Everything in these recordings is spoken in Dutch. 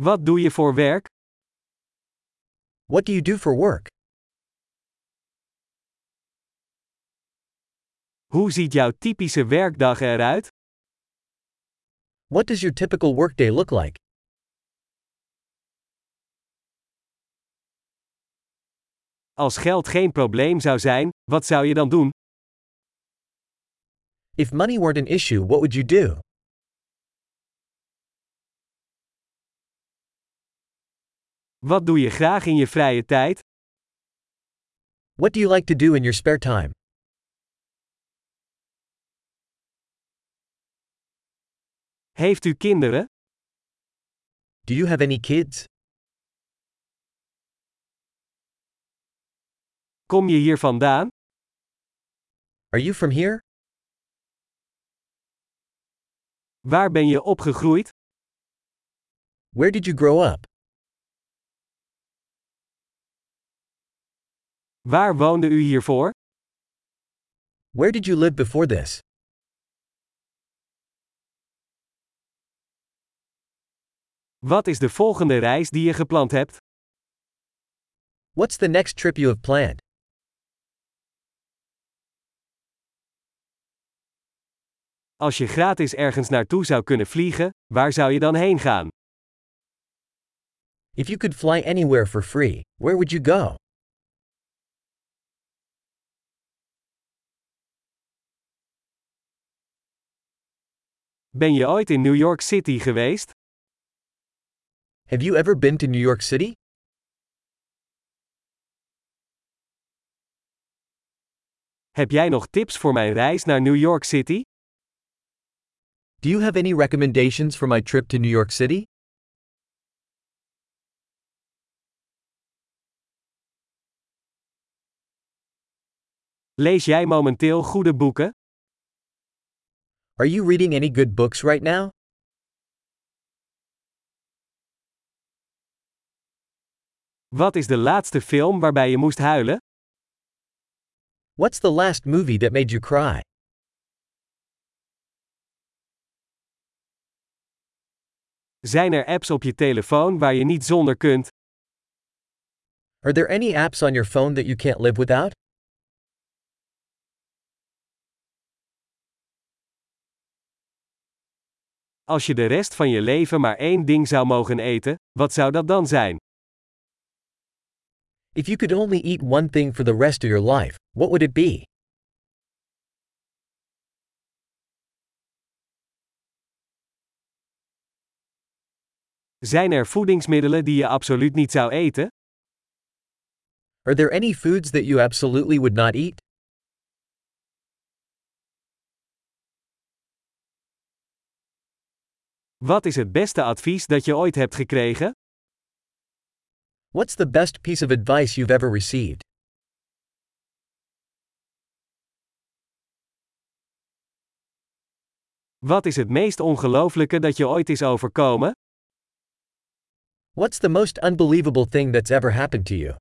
Wat doe je voor werk? What do you do for work? Hoe ziet jouw typische werkdag eruit? What does your typical workday look like? Als geld geen probleem zou zijn, wat zou je dan doen? If money weren't an issue, what would you do? Wat doe je graag in je vrije tijd? What do you like to do in your spare time? Heeft u kinderen? Do you have any kids? Kom je hier vandaan? Are you from here? Waar ben je opgegroeid? Where did you grow up? Waar woonde u hiervoor? Where did you live before this? Wat is de volgende reis die je gepland hebt? What's the next trip you have planned? Als je gratis ergens naartoe zou kunnen vliegen, waar zou je dan heen gaan? If you could fly anywhere for free, where would you go? Ben je ooit in New York City geweest? Have you ever been to New York City? Heb jij nog tips voor mijn reis naar New York City? Do you have any recommendations for my trip to New York City? Lees jij momenteel goede boeken? Are you reading any good books right now? Wat is de laatste film waarbij je moest huilen? What's the last movie that made you cry? Zijn er apps op je telefoon waar je niet zonder kunt? Are there any apps on your phone that you can't live without? Als je de rest van je leven maar één ding zou mogen eten, wat zou dat dan zijn? If you could only eat one thing for the rest of your life, what would it be? Zijn er voedingsmiddelen die je absoluut niet zou eten? Are there any foods that you absolutely would not eat? Wat is het beste advies dat je ooit hebt gekregen? What's the best piece of advice you've ever received? Wat is het meest ongelooflijke dat je ooit is overkomen? What's the most unbelievable thing that's ever happened to you?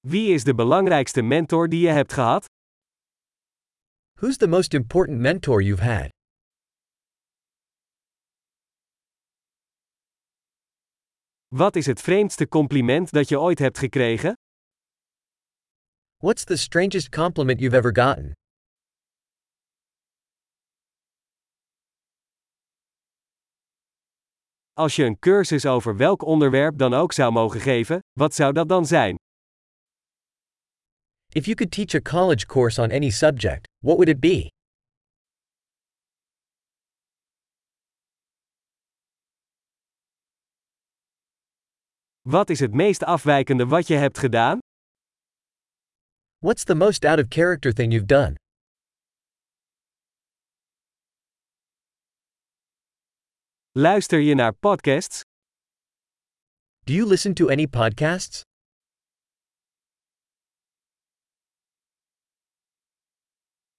Wie is de belangrijkste mentor die je hebt gehad? Who's the most important mentor you've had? Wat is het vreemdste compliment dat je ooit hebt gekregen? What's the strangest compliment you've ever gotten? Als je een cursus over welk onderwerp dan ook zou mogen geven, wat zou dat dan zijn? If you could teach a college course on any subject, what would it be? Wat is het meest afwijkende wat je hebt gedaan? What's the most out of character thing you've done? Luister je naar podcasts? Do you listen to any podcasts?